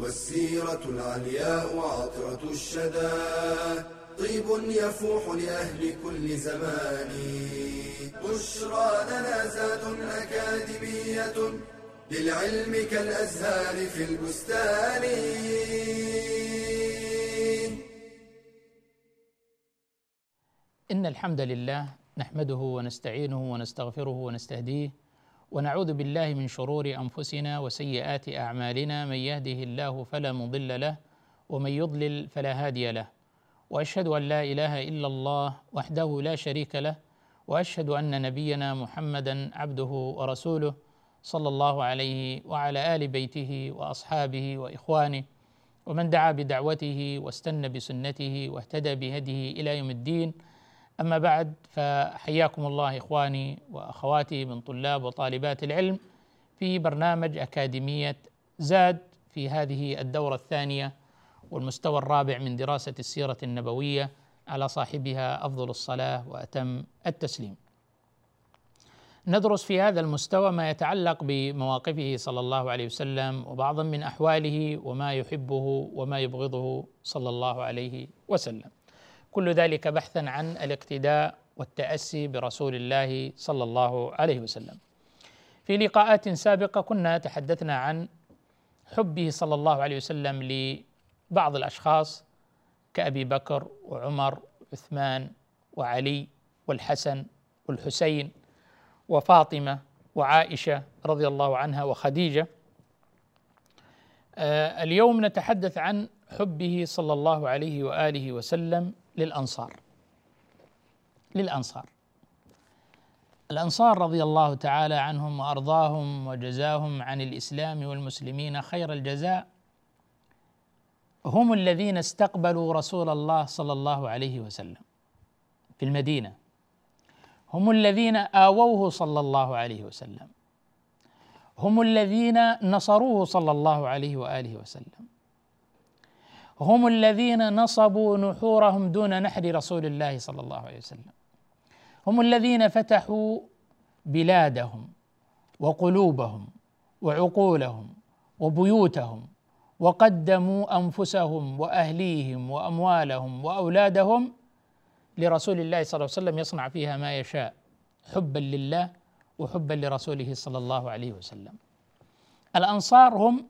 والسيرة العلياء عطرة الشدى. طيب يفوح لأهل كل زمان. بشرى لنا زاد أكاديمية للعلم كالأزهار في البستان. إن الحمد لله نحمده ونستعينه ونستغفره ونستهديه ونعوذ بالله من شرور أنفسنا وسيئات أعمالنا. من يهده الله فلا مضل له ومن يضلل فلا هادي له. وأشهد أن لا إله إلا الله وحده لا شريك له وأشهد أن نبينا محمدا عبده ورسوله صلى الله عليه وعلى آل بيته وأصحابه وإخوانه. ومن دعا بدعوته واستنى بسنته واهتدى بهديه إلى يوم الدين. أما بعد فحياكم الله إخواني وأخواتي من طلاب وطالبات العلم في برنامج أكاديمية زاد في هذه الدورة الثانية والمستوى الرابع من دراسة السيرة النبوية على صاحبها أفضل الصلاة وأتم التسليم. ندرس في هذا المستوى ما يتعلق بمواقفه صلى الله عليه وسلم وبعضا من أحواله وما يحبه وما يبغضه صلى الله عليه وسلم. كل ذلك بحثا عن الاقتداء والتأسي برسول الله صلى الله عليه وسلم. في لقاءات سابقة كنا تحدثنا عن حبه صلى الله عليه وسلم لبعض الأشخاص كأبي بكر وعمر وعثمان وعلي والحسن والحسين وفاطمة وعائشة رضي الله عنها وخديجة. آه اليوم نتحدث عن حبه صلى الله عليه وآله وسلم للأنصار. للأنصار. الأنصار رضي الله تعالى عنهم وأرضاهم وجزاهم عن الإسلام والمسلمين خير الجزاء. هم الذين استقبلوا رسول الله صلى الله عليه وسلم في المدينة. هم الذين آووه صلى الله عليه وسلم. هم الذين نصروه صلى الله عليه وآله وسلم. هم الذين نصبوا نحورهم دون نحر رسول الله صلى الله عليه وسلم. هم الذين فتحوا بلادهم وقلوبهم وعقولهم وبيوتهم وقدموا أنفسهم وأهليهم وأموالهم وأولادهم لرسول الله صلى الله عليه وسلم يصنع فيها ما يشاء حبا لله وحبا لرسوله صلى الله عليه وسلم. الأنصار هم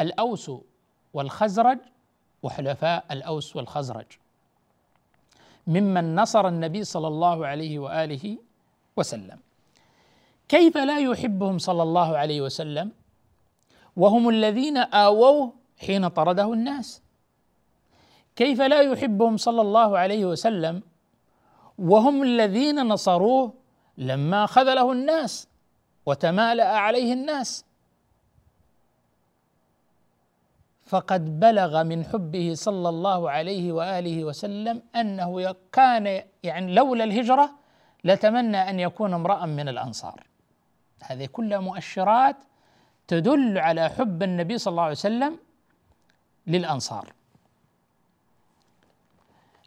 الأوس والخزرج وحلفاء الأوس والخزرج ممن نصر النبي صلى الله عليه وآله وسلم. كيف لا يحبهم صلى الله عليه وسلم؟ وهم الذين آووه حين طرده الناس. كيف لا يحبهم صلى الله عليه وسلم؟ وهم الذين نصروه لما خذله الناس وتمالأ عليه الناس. فقد بلغ من حبه صلى الله عليه وآله وسلم أنه كان يعني لولا الهجرة لتمنى أن يكون امرأ من الأنصار. هذه كلها مؤشرات تدل على حب النبي صلى الله عليه وسلم للأنصار.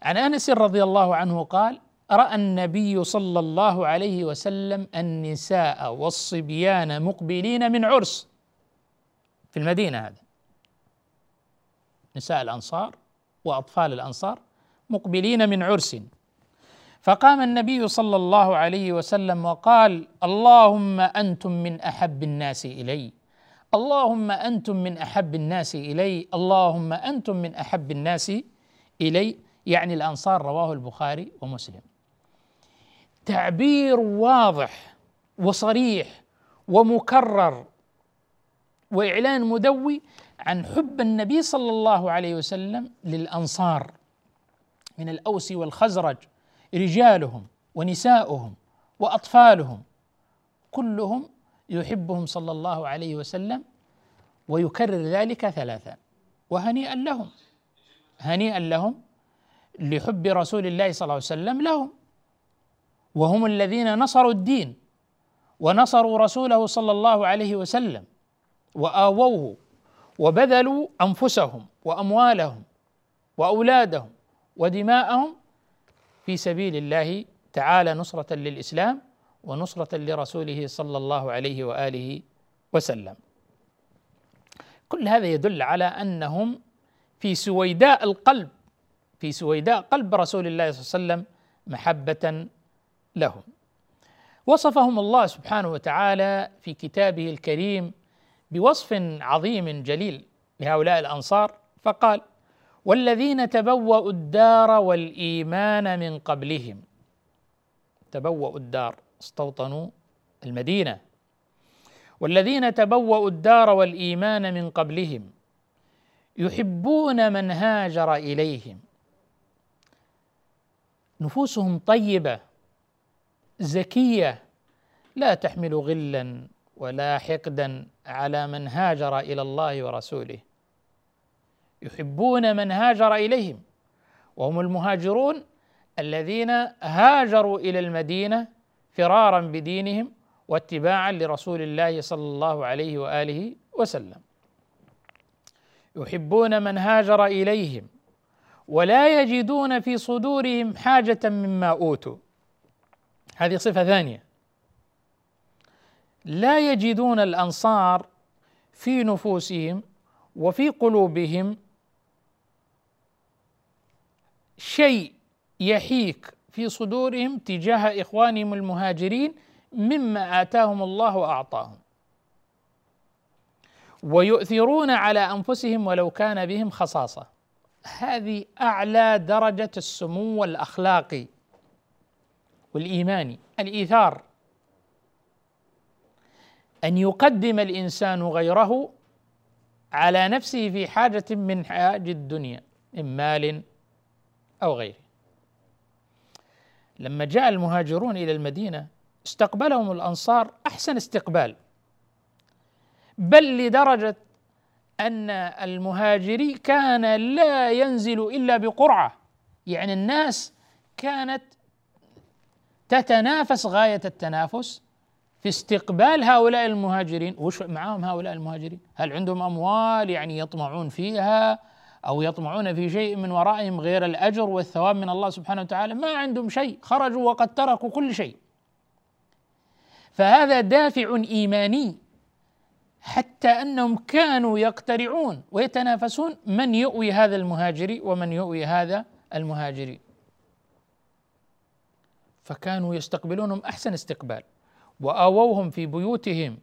عن أنس رضي الله عنه قال رأى النبي صلى الله عليه وسلم النساء والصبيان مقبلين من عرس في المدينة هذا نساء الأنصار وأطفال الأنصار مقبلين من عرس. فقام النبي صلى الله عليه وسلم وقال اللهم أنتم من أحب الناس إلي. اللهم أنتم من أحب الناس إلي. اللهم أنتم من أحب الناس إلي. يعني الأنصار رواه البخاري ومسلم. تعبير واضح وصريح ومكرر وإعلان مدوي عن حب النبي صلى الله عليه وسلم للأنصار من الأوس والخزرج رجالهم ونساؤهم وأطفالهم كلهم يحبهم صلى الله عليه وسلم ويكرر ذلك ثلاثا وهنيئا لهم هنيئا لهم لحب رسول الله صلى الله عليه وسلم لهم. وهم الذين نصروا الدين ونصروا رسوله صلى الله عليه وسلم وآووه وبذلوا أنفسهم وأموالهم وأولادهم ودماءهم في سبيل الله تعالى نصرة للإسلام ونصرة لرسوله صلى الله عليه وآله وسلم. كل هذا يدل على أنهم في سويداء القلب في سويداء قلب رسول الله صلى الله عليه وسلم محبة لهم. وصفهم الله سبحانه وتعالى في كتابه الكريم بوصف عظيم جليل لهؤلاء الأنصار فقال والذين تبوأوا الدار والإيمان من قبلهم. تبوأوا الدار استوطنوا المدينة. والذين تبوأوا الدار والإيمان من قبلهم يحبون من هاجر إليهم. نفوسهم طيبة زكية لا تحمل غلا ولا حقدا. على من هاجر إلى الله ورسوله. يحبون من هاجر إليهم. وهم المهاجرون الذين هاجروا إلى المدينة فرارا بدينهم واتباعا لرسول الله صلى الله عليه وآله وسلم. يحبون من هاجر إليهم. ولا يجدون في صدورهم حاجة مما أوتوا. هذه صفة ثانية. لا يجدون الأنصار في نفوسهم وفي قلوبهم شيء يحيك في صدورهم تجاه إخوانهم المهاجرين مما آتاهم الله وأعطاهم. ويؤثرون على أنفسهم ولو كان بهم خصاصة. هذه أعلى درجة السمو الاخلاقي والايماني الإيثار. أن يقدم الإنسان غيره على نفسه في حاجة من حاج الدنيا من مال أو غيره. لما جاء المهاجرون إلى المدينة استقبلهم الأنصار أحسن استقبال. بل لدرجة أن المهاجري كان لا ينزل إلا بقرعة. يعني الناس كانت تتنافس غاية التنافس في استقبال هؤلاء المهاجرين وش معهم هؤلاء المهاجرين؟ هل عندهم أموال يعني يطمعون فيها أو يطمعون في شيء من ورائهم غير الأجر والثواب من الله سبحانه وتعالى؟ ما عندهم شيء خرجوا وقد تركوا كل شيء. فهذا دافع إيماني حتى أنهم كانوا يقترعون ويتنافسون من يؤوي هذا المهاجري ومن يؤوي هذا المهاجري. فكانوا يستقبلونهم أحسن استقبال. وآووهم في بيوتهم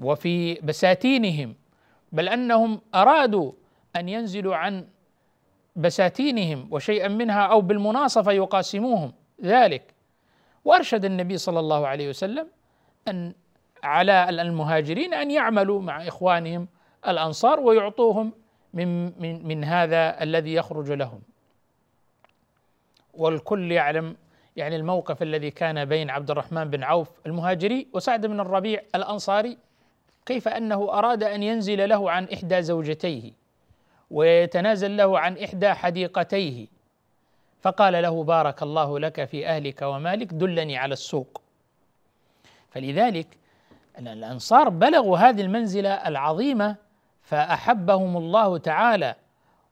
وفي بساتينهم بل أنهم أرادوا أن ينزلوا عن بساتينهم وشيئا منها أو بالمناصفة يقاسموهم ذلك. وأرشد النبي صلى الله عليه وسلم أن على المهاجرين أن يعملوا مع إخوانهم الأنصار ويعطوهم من من من هذا الذي يخرج لهم. والكل يعلم يعني الموقف الذي كان بين عبد الرحمن بن عوف المهاجري وسعد بن الربيع الأنصاري كيف أنه أراد أن ينزل له عن إحدى زوجتيه ويتنازل له عن إحدى حديقتيه. فقال له بارك الله لك في أهلك ومالك دلني على السوق. فلذلك الأنصار بلغوا هذه المنزلة العظيمة فأحبهم الله تعالى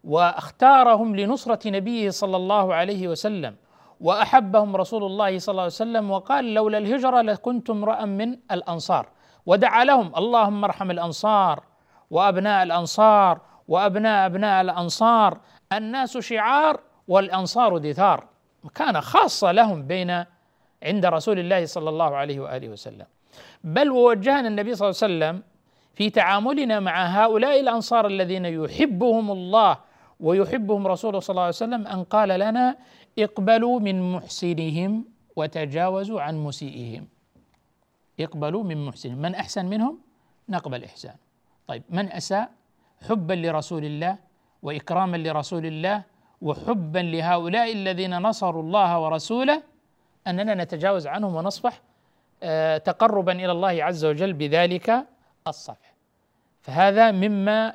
وأختارهم لنصرة نبيه صلى الله عليه وسلم. وأحبهم رسول الله صلى الله عليه وسلم وقال لولا الهجرة لكنت امرأ من الأنصار. ودعا لهم اللهم ارحم الأنصار وأبناء الأنصار وأبناء أبناء الأنصار الناس شعار والأنصار دثار. كان خاصه لهم بين عند رسول الله صلى الله عليه وآله وسلم. بل ووجهنا النبي صلى الله عليه وسلم في تعاملنا مع هؤلاء الأنصار الذين يحبهم الله ويحبهم رسوله صلى الله عليه وسلم أن قال لنا اقبلوا من محسنهم وتجاوزوا عن مسيئهم. اقبلوا من محسنهم. من أحسن منهم؟ نقبل إحسان. طيب من أساء؟ حبا لرسول الله وإكراما لرسول الله وحبا لهؤلاء الذين نصروا الله ورسوله أننا نتجاوز عنهم ونصفح آه، تقربا إلى الله عز وجل بذلك الصفح. فهذا مما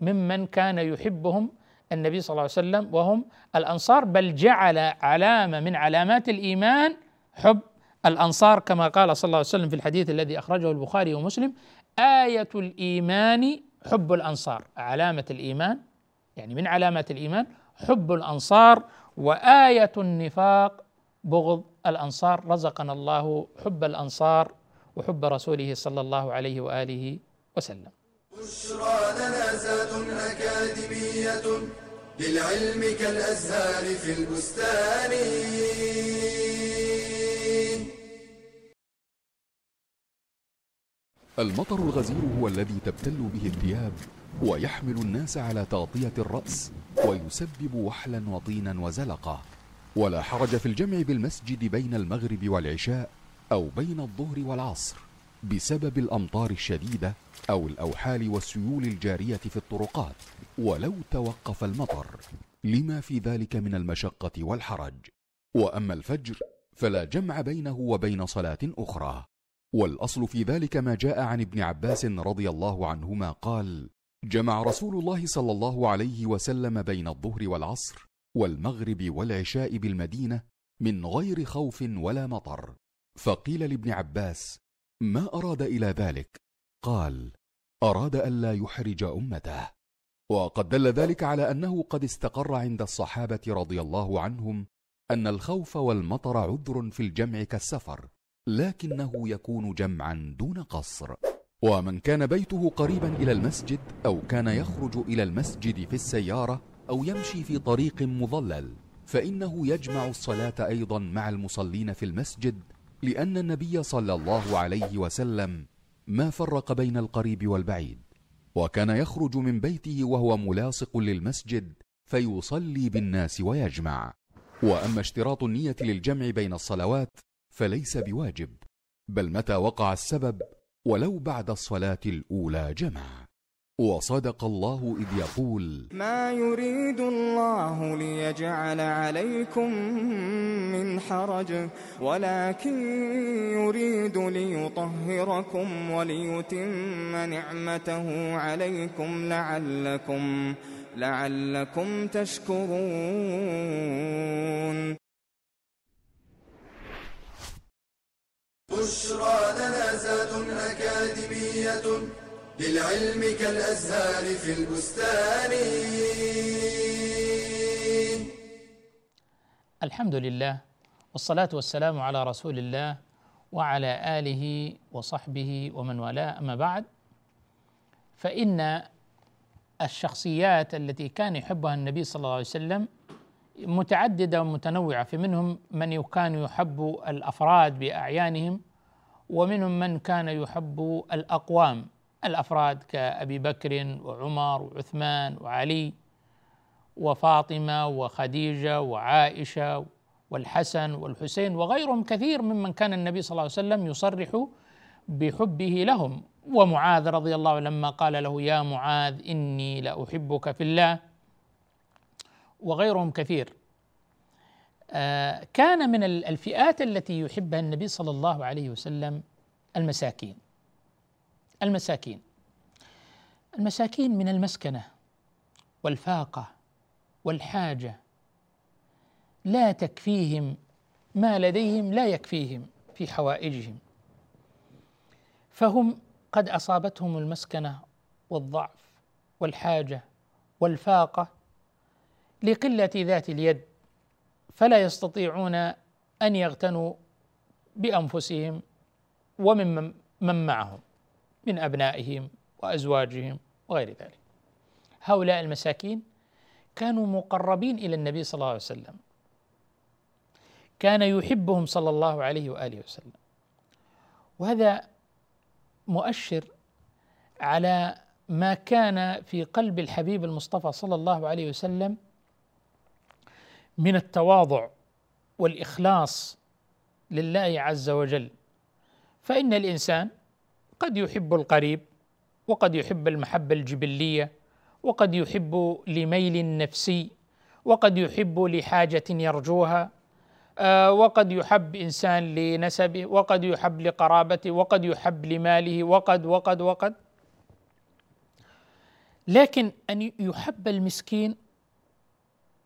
ممن كان يحبهم النبي صلى الله عليه وسلم وهم الأنصار بل جعل علامة من علامات الإيمان حب الأنصار كما قال صلى الله عليه وسلم في الحديث الذي أخرجه البخاري ومسلم آية الإيمان حب الأنصار علامة الإيمان يعني من علامات الإيمان حب الأنصار وآية النفاق بغض الأنصار رزقنا الله حب الأنصار وحب رسوله صلى الله عليه وآله وسلم. بشرى لنا زاد أكاديمية للعلم كالأزهار في البستان. المطر الغزير هو الذي تبتل به الثياب ويحمل الناس على تغطية الرأس ويسبب وحلا وطينا وزلقة ولا حرج في الجمع بالمسجد بين المغرب والعشاء أو بين الظهر والعصر. بسبب الأمطار الشديدة أو الأوحال والسيول الجارية في الطرقات ولو توقف المطر. لما في ذلك من المشقة والحرج. وأما الفجر فلا جمع بينه وبين صلاة أخرى. والأصل في ذلك ما جاء عن ابن عباس رضي الله عنهما قال جمع رسول الله صلى الله عليه وسلم بين الظهر والعصر والمغرب والعشاء بالمدينة من غير خوف ولا مطر. فقيل لابن عباس ما أراد إلى ذلك؟ قال أراد الا يحرج أمته. وقد دل ذلك على أنه قد استقر عند الصحابة رضي الله عنهم أن الخوف والمطر عذر في الجمع كالسفر لكنه يكون جمعا دون قصر. ومن كان بيته قريبا إلى المسجد أو كان يخرج إلى المسجد في السيارة أو يمشي في طريق مظلل فإنه يجمع الصلاة أيضا مع المصلين في المسجد لأن النبي صلى الله عليه وسلم ما فرق بين القريب والبعيد وكان يخرج من بيته وهو ملاصق للمسجد فيصلي بالناس ويجمع. وأما اشتراط النية للجمع بين الصلوات فليس بواجب بل متى وقع السبب ولو بعد الصلاة الأولى جمع. وصدق الله إذ يقول ما يريد الله ليجعل عليكم من حرج ولكن يريد ليطهركم وليتم نعمته عليكم لعلكم لعلكم تشكرون. بشرى لنا زاد أكاديمية. للعلم كالأزهار في البستان. الحمد لله والصلاة والسلام على رسول الله وعلى آله وصحبه ومن والاه. أما بعد فإن الشخصيات التي كان يحبها النبي صلى الله عليه وسلم متعددة ومتنوعة. فمنهم من كان يحب الأفراد بأعيانهم ومنهم من كان يحب الأقوام. الأفراد كأبي بكر وعمر وعثمان وعلي وفاطمة وخديجة وعائشة والحسن والحسين وغيرهم كثير ممن كان النبي صلى الله عليه وسلم يصرح بحبه لهم. ومعاذ رضي الله عنه لما قال له يا معاذ إني لأحبك في الله. وغيرهم كثير. آه كان من الفئات التي يحبها النبي صلى الله عليه وسلم المساكين. المساكين. المساكين من المسكنة والفاقة والحاجة. لا تكفيهم ما لديهم لا يكفيهم في حوائجهم. فهم قد أصابتهم المسكنة والضعف والحاجة والفاقة لقلة ذات اليد فلا يستطيعون أن يغتنوا بأنفسهم ومن من معهم. من أبنائهم وأزواجهم وغير ذلك. هؤلاء المساكين كانوا مقربين إلى النبي صلى الله عليه وسلم. كان يحبهم صلى الله عليه وآله وسلم. وهذا مؤشر على ما كان في قلب الحبيب المصطفى صلى الله عليه وسلم من التواضع والإخلاص لله عز وجل. فإن الإنسان قد يحب القريب وقد يحب المحبة الجبلية وقد يحب لميل نفسي وقد يحب لحاجة يرجوها آه، وقد يحب إنسان لنسبه وقد يحب لقرابته وقد يحب لماله وقد وقد وقد. لكن أن يحب المسكين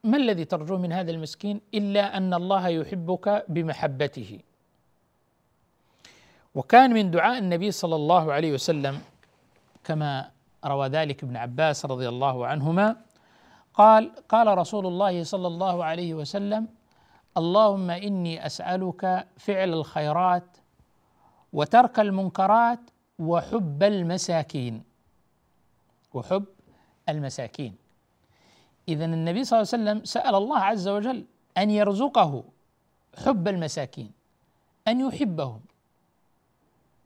ما الذي ترجو من هذا المسكين إلا أن الله يحبك بمحبته؟ وكان من دعاء النبي صلى الله عليه وسلم كما روى ذلك ابن عباس رضي الله عنهما قال قال رسول الله صلى الله عليه وسلم اللهم إني أسألك فعل الخيرات وترك المنكرات وحب المساكين. وحب المساكين. اذا النبي صلى الله عليه وسلم سأل الله عز وجل أن يرزقه حب المساكين أن يحبهم.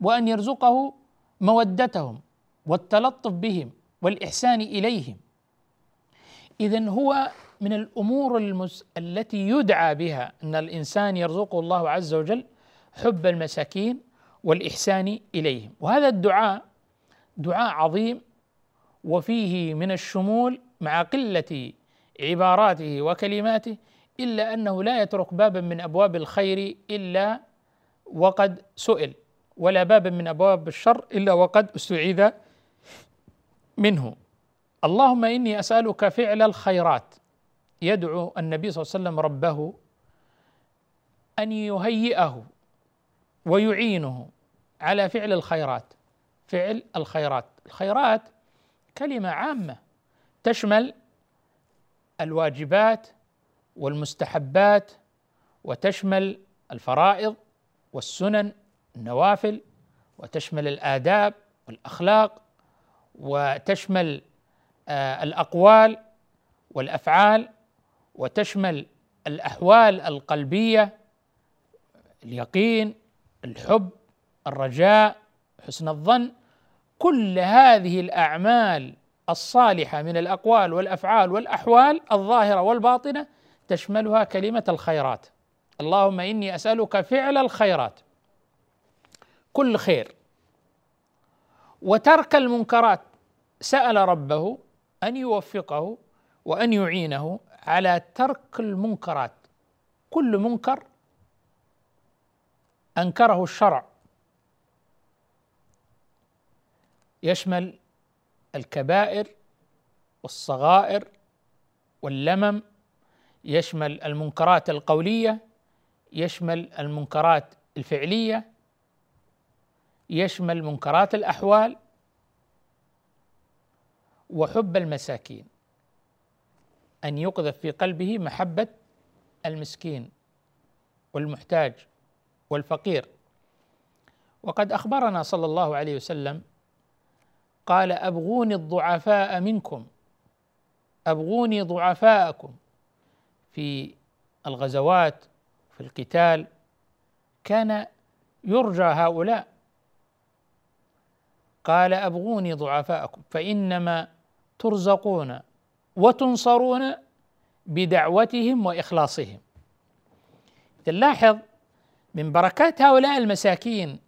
وأن يرزقه مودتهم والتلطف بهم والإحسان إليهم. اذا هو من الأمور المس... التي يدعى بها أن الإنسان يرزقه الله عز وجل حب المساكين والإحسان إليهم. وهذا الدعاء دعاء عظيم وفيه من الشمول مع قلة عباراته وكلماته إلا أنه لا يترك بابا من أبواب الخير إلا وقد سئل. ولا بابا من أبواب الشر إلا وقد استعيذ منه. اللهم إني أسألك فعل الخيرات. يدعو النبي صلى الله عليه وسلم ربه أن يهيئه ويعينه على فعل الخيرات. فعل الخيرات. الخيرات كلمة عامة تشمل الواجبات والمستحبات وتشمل الفرائض والسنن النوافل وتشمل الآداب والأخلاق وتشمل آه الأقوال والأفعال وتشمل الأحوال القلبية اليقين الحب الرجاء حسن الظن. كل هذه الأعمال الصالحة من الأقوال والأفعال والأحوال الظاهرة والباطنة تشملها كلمة الخيرات. اللهم إني أسألك فعل الخيرات. كل خير. وترك المنكرات سأل ربه أن يوفقه وأن يعينه على ترك المنكرات. كل منكر أنكره الشرع. يشمل الكبائر والصغائر واللمم يشمل المنكرات القولية يشمل المنكرات الفعلية يشمل منكرات الأحوال وحب المساكين أن يقذف في قلبه محبة المسكين والمحتاج والفقير. وقد أخبرنا صلى الله عليه وسلم قال أبغوني الضعفاء منكم أبغوني ضعفاءكم في الغزوات في القتال. كان يرجى هؤلاء قال أبغوني ضعفاءكم فإنما ترزقون وتنصرون بدعوتهم وإخلاصهم. تلاحظ من بركات هؤلاء المساكين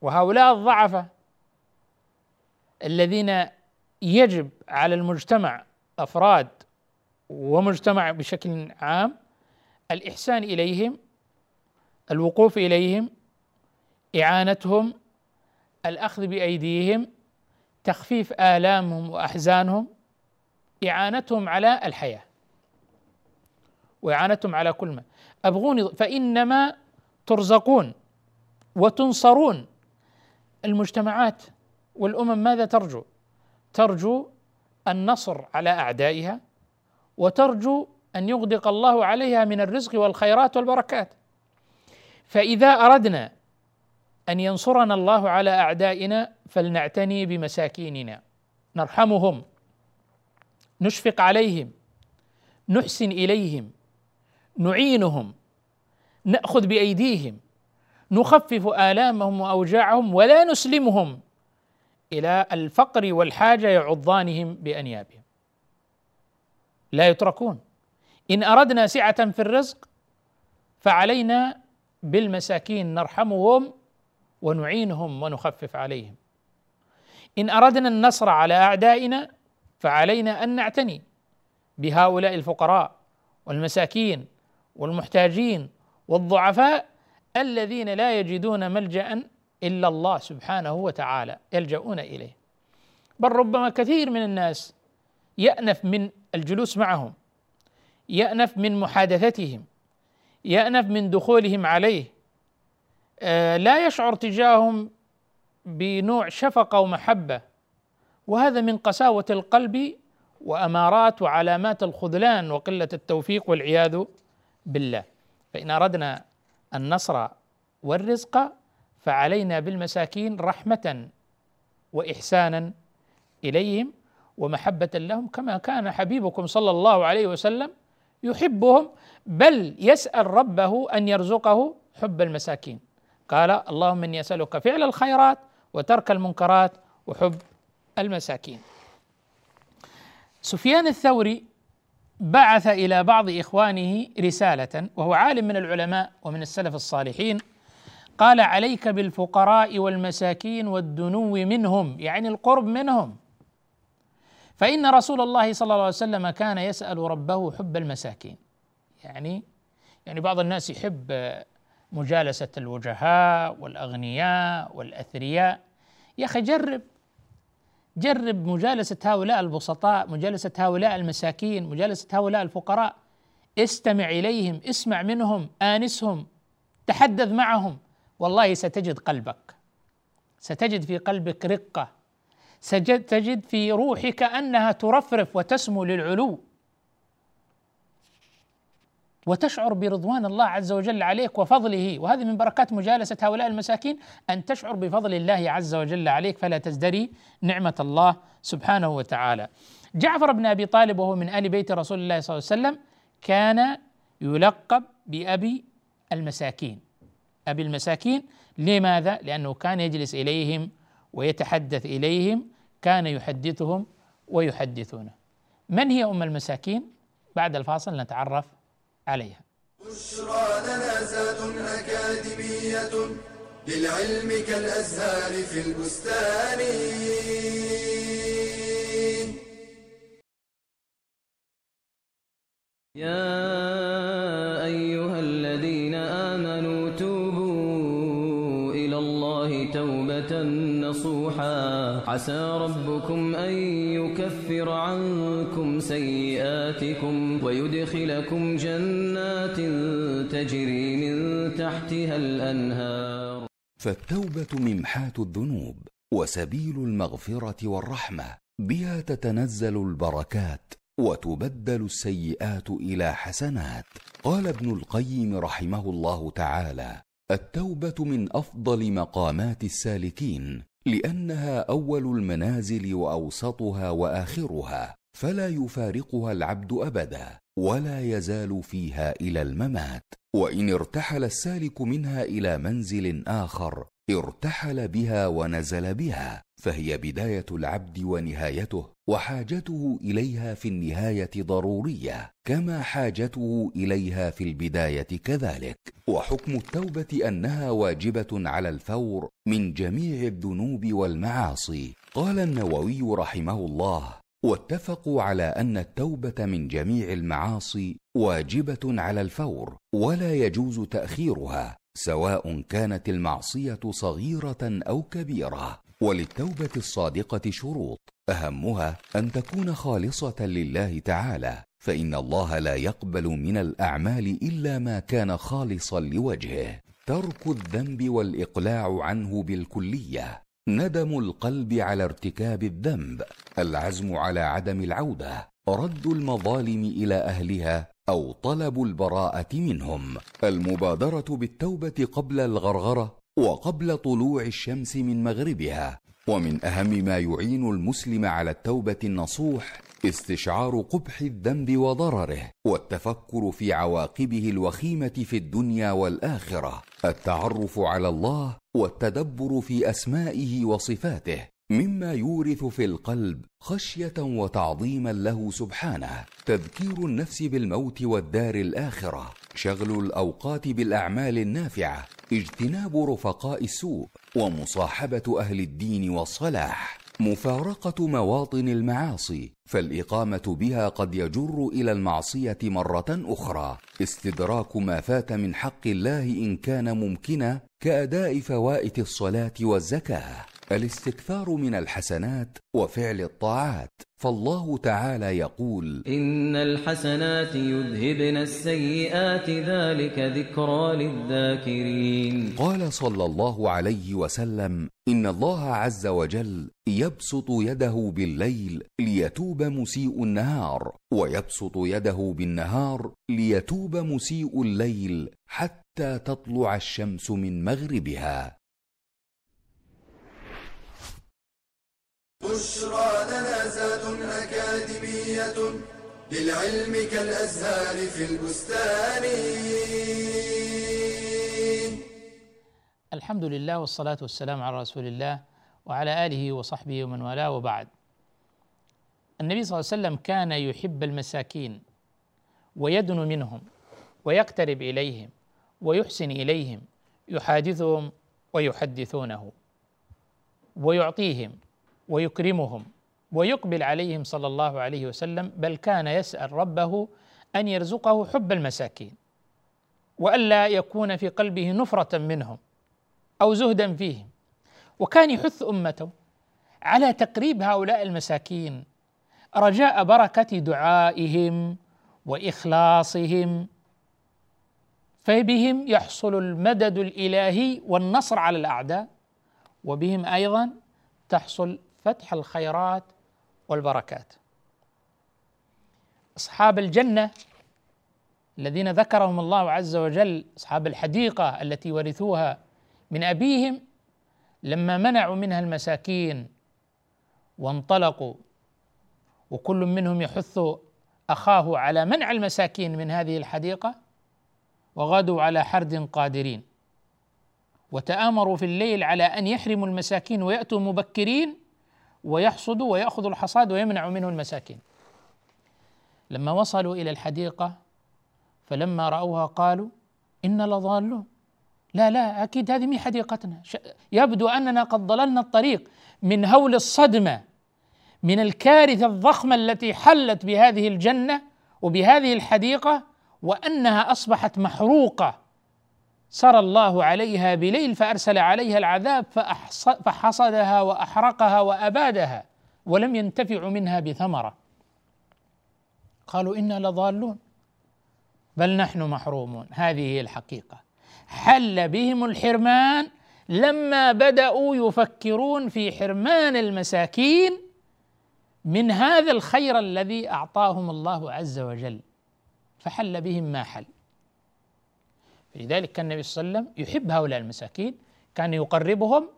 وهؤلاء الضعفة الذين يجب على المجتمع أفراد ومجتمع بشكل عام الإحسان إليهم الوقوف إليهم إعانتهم الأخذ بأيديهم تخفيف آلامهم وأحزانهم إعانتهم على الحياة. وإعانتهم على كل ما. أبغوني فإنما ترزقون وتنصرون المجتمعات والأمم. ماذا ترجو؟ ترجو النصر على أعدائها وترجو أن يغدق الله عليها من الرزق والخيرات والبركات. فإذا أردنا أن ينصرنا الله على أعدائنا فلنعتني بمساكيننا. نرحمهم. نشفق عليهم. نحسن إليهم. نعينهم. نأخذ بأيديهم. نخفف آلامهم وأوجاعهم ولا نسلمهم إلى الفقر والحاجة يعضانهم بأنيابهم. لا يتركون. إن أردنا سعة في الرزق فعلينا بالمساكين. نرحمهم. ونعينهم ونخفف عليهم. إن أردنا النصر على أعدائنا فعلينا أن نعتني بهؤلاء الفقراء والمساكين والمحتاجين والضعفاء الذين لا يجدون ملجأ إلا الله سبحانه وتعالى يلجؤون إليه. بل ربما كثير من الناس يأنف من الجلوس معهم يأنف من محادثتهم يأنف من دخولهم عليه لا يشعر تجاههم بنوع شفقة ومحبة. وهذا من قساوة القلب وأمارات وعلامات الخذلان وقلة التوفيق والعياذ بالله. فإن أردنا النصر والرزق فعلينا بالمساكين رحمة وإحسانا إليهم ومحبة لهم كما كان حبيبكم صلى الله عليه وسلم يحبهم بل يسأل ربه أن يرزقه حب المساكين. قال اللهم إني أسألك فعل الخيرات وترك المنكرات وحب المساكين. سفيان الثوري بعث إلى بعض إخوانه رسالة وهو عالم من العلماء ومن السلف الصالحين قال عليك بالفقراء والمساكين والدنو منهم يعني القرب منهم. فإن رسول الله صلى الله عليه وسلم كان يسأل ربه حب المساكين. يعني يعني بعض الناس يحب مجالسة الوجهاء والأغنياء والأثرياء. يا أخي جرب جرب مجالسة هؤلاء البسطاء مجالسة هؤلاء المساكين مجالسة هؤلاء الفقراء. استمع إليهم اسمع منهم آنسهم تحدث معهم. والله ستجد قلبك ستجد في قلبك رقة ستجد في روحك أنها ترفرف وتسمو للعلو. وتشعر برضوان الله عز وجل عليك وفضله وهذه من بركات مجالسة هؤلاء المساكين أن تشعر بفضل الله عز وجل عليك فلا تزدري نعمة الله سبحانه وتعالى جعفر بن أبي طالب وهو من آل بيت رسول الله صلى الله عليه وسلم كان يلقب بأبي المساكين أبي المساكين لماذا؟ لأنه كان يجلس إليهم ويتحدث إليهم كان يحدثهم ويحدثونه من هي أم المساكين؟ بعد الفاصل نتعرف عليها. بشرى لنا زاد أكاديمية للعلم كالأزهار في البستان. يا نصوحا. عسى ربكم أن يكفر عنكم سيئاتكم ويدخلكم جنات تجري من تحتها الأنهار. فالتوبة ممحاة الذنوب وسبيل المغفرة والرحمة بها تتنزل البركات وتبدل السيئات إلى حسنات. قال ابن القيم رحمه الله تعالى التوبة من أفضل مقامات السالكين لأنها أول المنازل وأوسطها وآخرها فلا يفارقها العبد أبدا ولا يزال فيها إلى الممات وإن ارتحل السالك منها إلى منزل آخر ارتحل بها ونزل بها فهي بداية العبد ونهايته وحاجته إليها في النهاية ضرورية كما حاجته إليها في البداية كذلك. وحكم التوبة أنها واجبة على الفور من جميع الذنوب والمعاصي. قال النووي رحمه الله واتفقوا على أن التوبة من جميع المعاصي واجبة على الفور ولا يجوز تأخيرها. سواء كانت المعصية صغيرة أو كبيرة. وللتوبة الصادقة شروط. أهمها أن تكون خالصة لله تعالى فإن الله لا يقبل من الأعمال إلا ما كان خالصا لوجهه. ترك الذنب والإقلاع عنه بالكلية. ندم القلب على ارتكاب الذنب. العزم على عدم العودة. رد المظالم إلى أهلها أو طلب البراءة منهم. المبادرة بالتوبة قبل الغرغرة وقبل طلوع الشمس من مغربها. ومن أهم ما يعين المسلم على التوبة النصوح استشعار قبح الذنب وضرره والتفكر في عواقبه الوخيمة في الدنيا والآخرة. التعرف على الله والتدبر في أسمائه وصفاته مما يورث في القلب خشية وتعظيما له سبحانه. تذكير النفس بالموت والدار الآخرة. شغل الأوقات بالأعمال النافعة. اجتناب رفقاء السوء. ومصاحبة أهل الدين والصلاح. مفارقة مواطن المعاصي. فالإقامة بها قد يجر إلى المعصية مرة أخرى. استدراك ما فات من حق الله إن كان ممكنا كأداء فوائت الصلاة والزكاة. الاستكثار من الحسنات وفعل الطاعات. فالله تعالى يقول إن الحسنات يذهبن السيئات ذلك ذكرى للذاكرين. قال صلى الله عليه وسلم إن الله عز وجل يبسط يده بالليل ليتوب مسيء النهار ويبسط يده بالنهار ليتوب مسيء الليل حتى تطلع الشمس من مغربها. بشرى لنا زاد أكاديمية للعلم كالأزهار في البستان. الحمد لله والصلاة والسلام على رسول الله وعلى آله وصحبه ومن والاه وبعد. النبي صلى الله عليه وسلم كان يحب المساكين ويدن منهم ويقترب إليهم ويحسن إليهم يحادثهم ويحدثونه ويعطيهم ويكرمهم ويقبل عليهم صلى الله عليه وسلم بل كان يسأل ربه أن يرزقه حب المساكين وألا يكون في قلبه نفرة منهم أو زهدا فيهم. وكان يحث أمته على تقريب هؤلاء المساكين رجاء بركة دعائهم وإخلاصهم فبهم يحصل المدد الإلهي والنصر على الأعداء وبهم أيضا تحصل فتح الخيرات والبركات. أصحاب الجنة الذين ذكرهم الله عز وجل أصحاب الحديقة التي ورثوها من أبيهم لما منعوا منها المساكين وانطلقوا وكل منهم يحث أخاه على منع المساكين من هذه الحديقة وغدوا على حرد قادرين. وتآمروا في الليل على أن يحرموا المساكين ويأتوا مبكرين ويحصدوا ويأخذوا الحصاد ويمنعوا منه المساكين. لما وصلوا إلى الحديقة فلما رأوها قالوا إن لضالون. لا لا أكيد هذه مي حديقتنا. يبدو أننا قد ضللنا الطريق من هول الصدمة من الكارثة الضخمة التي حلت بهذه الجنة وبهذه الحديقة وأنها أصبحت محروقة. سرى الله عليها بليل فأرسل عليها العذاب فحصدها وأحرقها وأبادها ولم ينتفعوا منها بثمرة. قالوا إنا لضالون بل نحن محرومون. هذه هي الحقيقة. حل بهم الحرمان لما بدأوا يفكرون في حرمان المساكين من هذا الخير الذي أعطاهم الله عز وجل. فحل بهم ما حل. لذلك كان النبي صلى الله عليه وسلم يحب هؤلاء المساكين كان يقربهم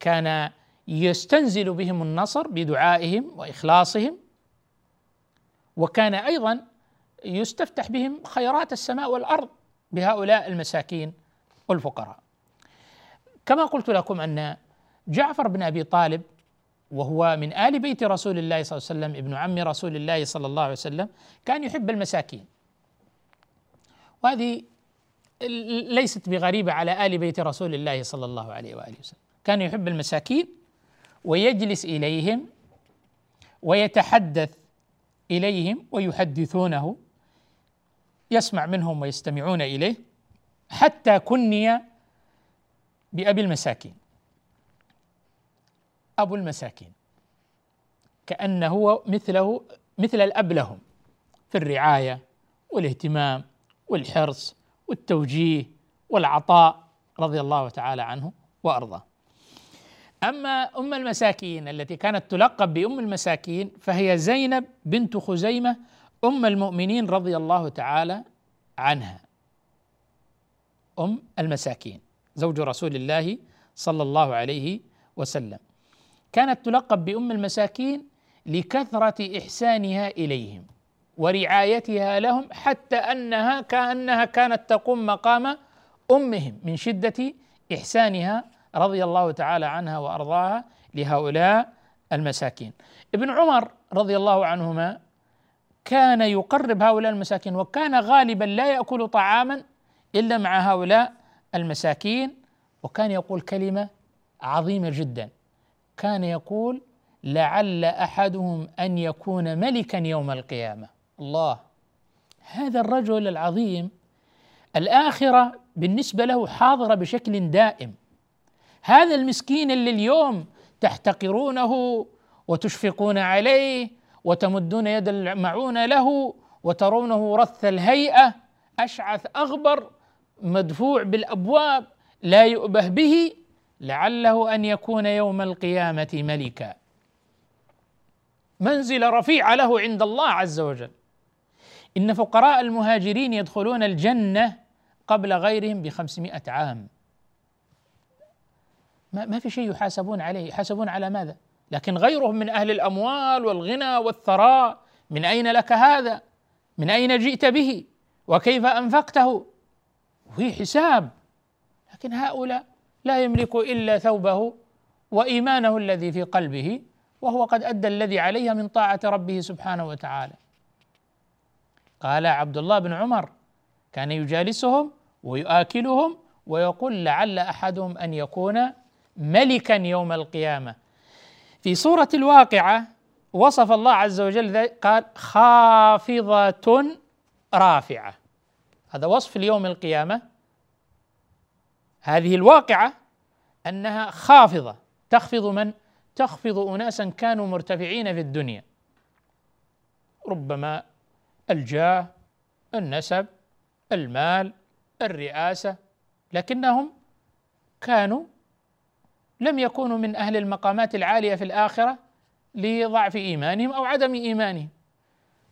كان يستنزل بهم النصر بدعائهم وإخلاصهم وكان أيضا يستفتح بهم خيرات السماء والأرض بهؤلاء المساكين والفقراء. كما قلت لكم أن جعفر بن أبي طالب وهو من آل بيت رسول الله صلى الله عليه وسلم ابن عم رسول الله صلى الله عليه وسلم كان يحب المساكين. وهذه ليست بغريبة على آل بيت رسول الله صلى الله عليه وآله وسلم. كان يحب المساكين ويجلس إليهم ويتحدث إليهم ويحدثونه يسمع منهم ويستمعون إليه حتى كني بأبي المساكين. أبو المساكين. كأنه هو مثله مثل الأب لهم في الرعاية والإهتمام والحرص والتوجيه والعطاء رضي الله تعالى عنه وأرضاه. أما أم المساكين التي كانت تلقب بأم المساكين فهي زينب بنت خزيمة أم المؤمنين رضي الله تعالى عنها. أم المساكين زوج رسول الله صلى الله عليه وسلم. كانت تلقب بأم المساكين لكثرة إحسانها إليهم ورعايتها لهم حتى أنها كأنها كانت تقوم مقام أمهم من شدة إحسانها رضي الله تعالى عنها وأرضاها لهؤلاء المساكين. ابن عمر رضي الله عنهما كان يقرب هؤلاء المساكين وكان غالبا لا يأكل طعاما إلا مع هؤلاء المساكين وكان يقول كلمة عظيمة جدا كان يقول لعل أحدهم أن يكون ملكا يوم القيامة الله. هذا الرجل العظيم الآخرة بالنسبة له حاضرة بشكل دائم. هذا المسكين اللي اليوم تحتقرونه وتشفقون عليه وتمدون يد المعونة له وترونه رث الهيئة أشعث أغبر مدفوع بالأبواب لا يؤبه به لعله أن يكون يوم القيامة ملكا. منزله رفيعه له عند الله عز وجل. إن فقراء المهاجرين يدخلون الجنة قبل غيرهم بخمسمائة عام. ما, ما في شيء يحاسبون عليه. يحاسبون على ماذا؟ لكن غيرهم من أهل الأموال والغنى والثراء من أين لك هذا؟ من أين جئت به؟ وكيف أنفقته؟ وفي حساب. لكن هؤلاء لا يملك إلا ثوبه وإيمانه الذي في قلبه وهو قد أدى الذي عليه من طاعة ربه سبحانه وتعالى. قال عبد الله بن عمر كان يجالسهم ويؤكلهم ويقول لعل أحدهم أن يكون ملكا يوم القيامة. في سورة الواقعة وصف الله عز وجل قال خافضة رافعة. هذا وصف ليوم القيامة. هذه الواقعة أنها خافضة. تخفض من؟ تخفض اناسا كانوا مرتفعين في الدنيا. ربما الجاه النسب المال الرئاسة لكنهم كانوا لم يكونوا من أهل المقامات العالية في الآخرة لضعف إيمانهم أو عدم إيمانهم.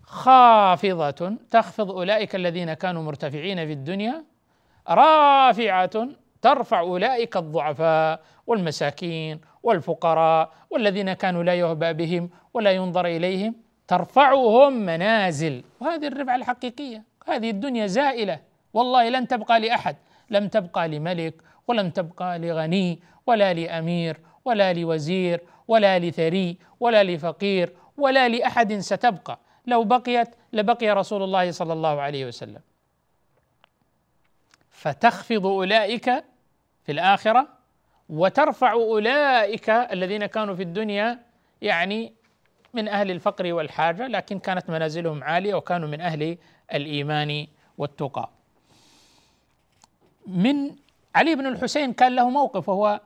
خافضة تخفض أولئك الذين كانوا مرتفعين في الدنيا رافعة ترفع أولئك الضعفاء والمساكين والفقراء والذين كانوا لا يهبى بهم ولا ينظر إليهم. ترفعهم منازل. وهذه الرفعه الحقيقية. هذه الدنيا زائلة. والله لن تبقى لأحد. لم تبقى لملك ولم تبقى لغني ولا لأمير ولا لوزير ولا لثري ولا لفقير ولا لأحد ستبقى. لو بقيت لبقي رسول الله صلى الله عليه وسلم. فتخفض أولئك في الآخرة وترفع أولئك الذين كانوا في الدنيا يعني من أهل الفقر والحاجة لكن كانت منازلهم عالية وكانوا من أهل الإيمان والتقى. من علي بن الحسين كان له موقف وهو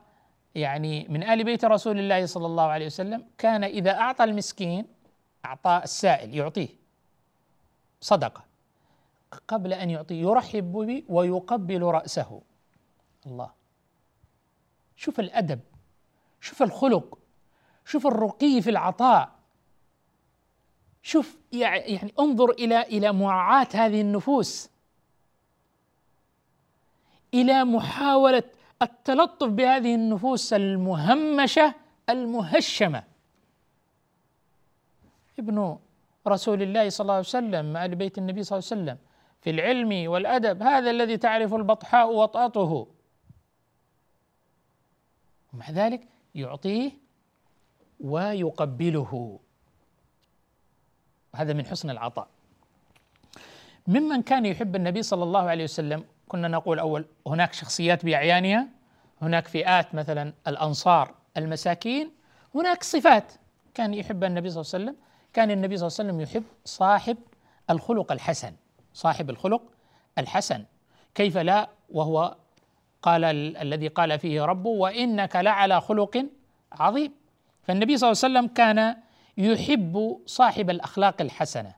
يعني من آل بيت رسول الله صلى الله عليه وسلم كان إذا أعطى المسكين أعطى السائل يعطيه صدقة قبل أن يعطيه يرحب به ويقبل رأسه. الله. شوف الأدب شوف الخلق شوف الرقي في العطاء. شوف يعني انظر إلى إلى مراعاة هذه النفوس. إلى محاولة التلطف بهذه النفوس المهمشة المهشمة. ابن رسول الله صلى الله عليه وسلم آل بيت النبي صلى الله عليه وسلم في العلم والأدب هذا الذي تعرف البطحاء وطأته. ومع ذلك يعطيه ويقبله. هذا من حسن العطاء. ممن كان يحب النبي صلى الله عليه وسلم كنا نقول أول هناك شخصيات باعيانها هناك فئات مثلا الأنصار المساكين هناك صفات كان يحب النبي صلى الله عليه وسلم. كان النبي صلى الله عليه وسلم يحب صاحب الخلق الحسن صاحب الخلق الحسن. كيف لا؟ وهو قال الذي قال فيه ربه وإنك لعلى خلق عظيم. فالنبي صلى الله عليه وسلم كان يحب صاحب الأخلاق الحسنة.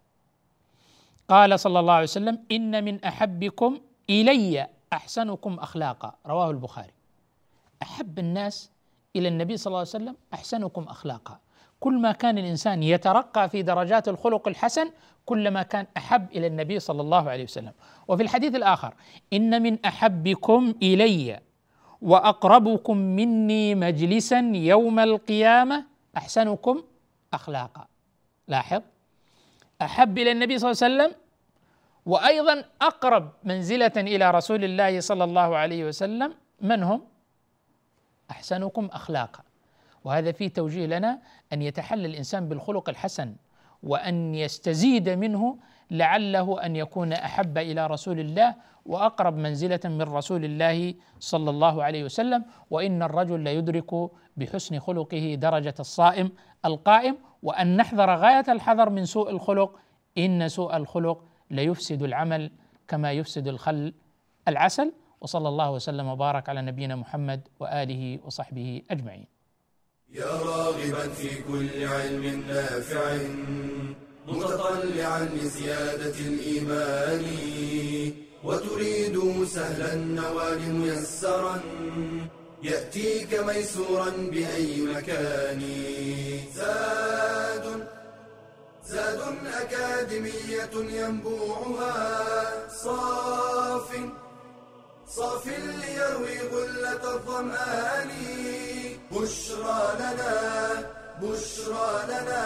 قال صلى الله عليه وسلم إن من أحبكم إلي أحسنكم أخلاقا. رواه البخاري. أحب الناس إلى النبي صلى الله عليه وسلم أحسنكم أخلاقا. كل ما كان الإنسان يترقى في درجات الخلق الحسن كلما كان أحب إلى النبي صلى الله عليه وسلم. وفي الحديث الآخر إن من أحبكم إلي وأقربكم مني مجلسا يوم القيامة أحسنكم أخلاقا. لاحظ؟ أحب إلى النبي صلى الله عليه وسلم وأيضا أقرب منزلة إلى رسول الله صلى الله عليه وسلم من هم؟ أحسنكم أخلاقا. وهذا فيه توجيه لنا أن يتحلى الإنسان بالخلق الحسن وأن يستزيد منه لعله أن يكون أحب إلى رسول الله وأقرب منزلة من رسول الله صلى الله عليه وسلم وإن الرجل ليدرك بحسن خلقه درجة الصائم القائم وأن نحذر غاية الحذر من سوء الخلق. إن سوء الخلق ليفسد العمل كما يفسد الخل العسل. وصلى الله وسلم وبارك على نبينا محمد وآله وصحبه أجمعين. يا راغبا في كل علم نافع. متطلعا لزيادة الإيمان وتريد سهلا النوال ميسرا يأتيك ميسورا بأي مكان. زاد زاد أكاديمية ينبوعها صاف صاف ليروي غلة الظمآن. بشرى لنا بشرى لنا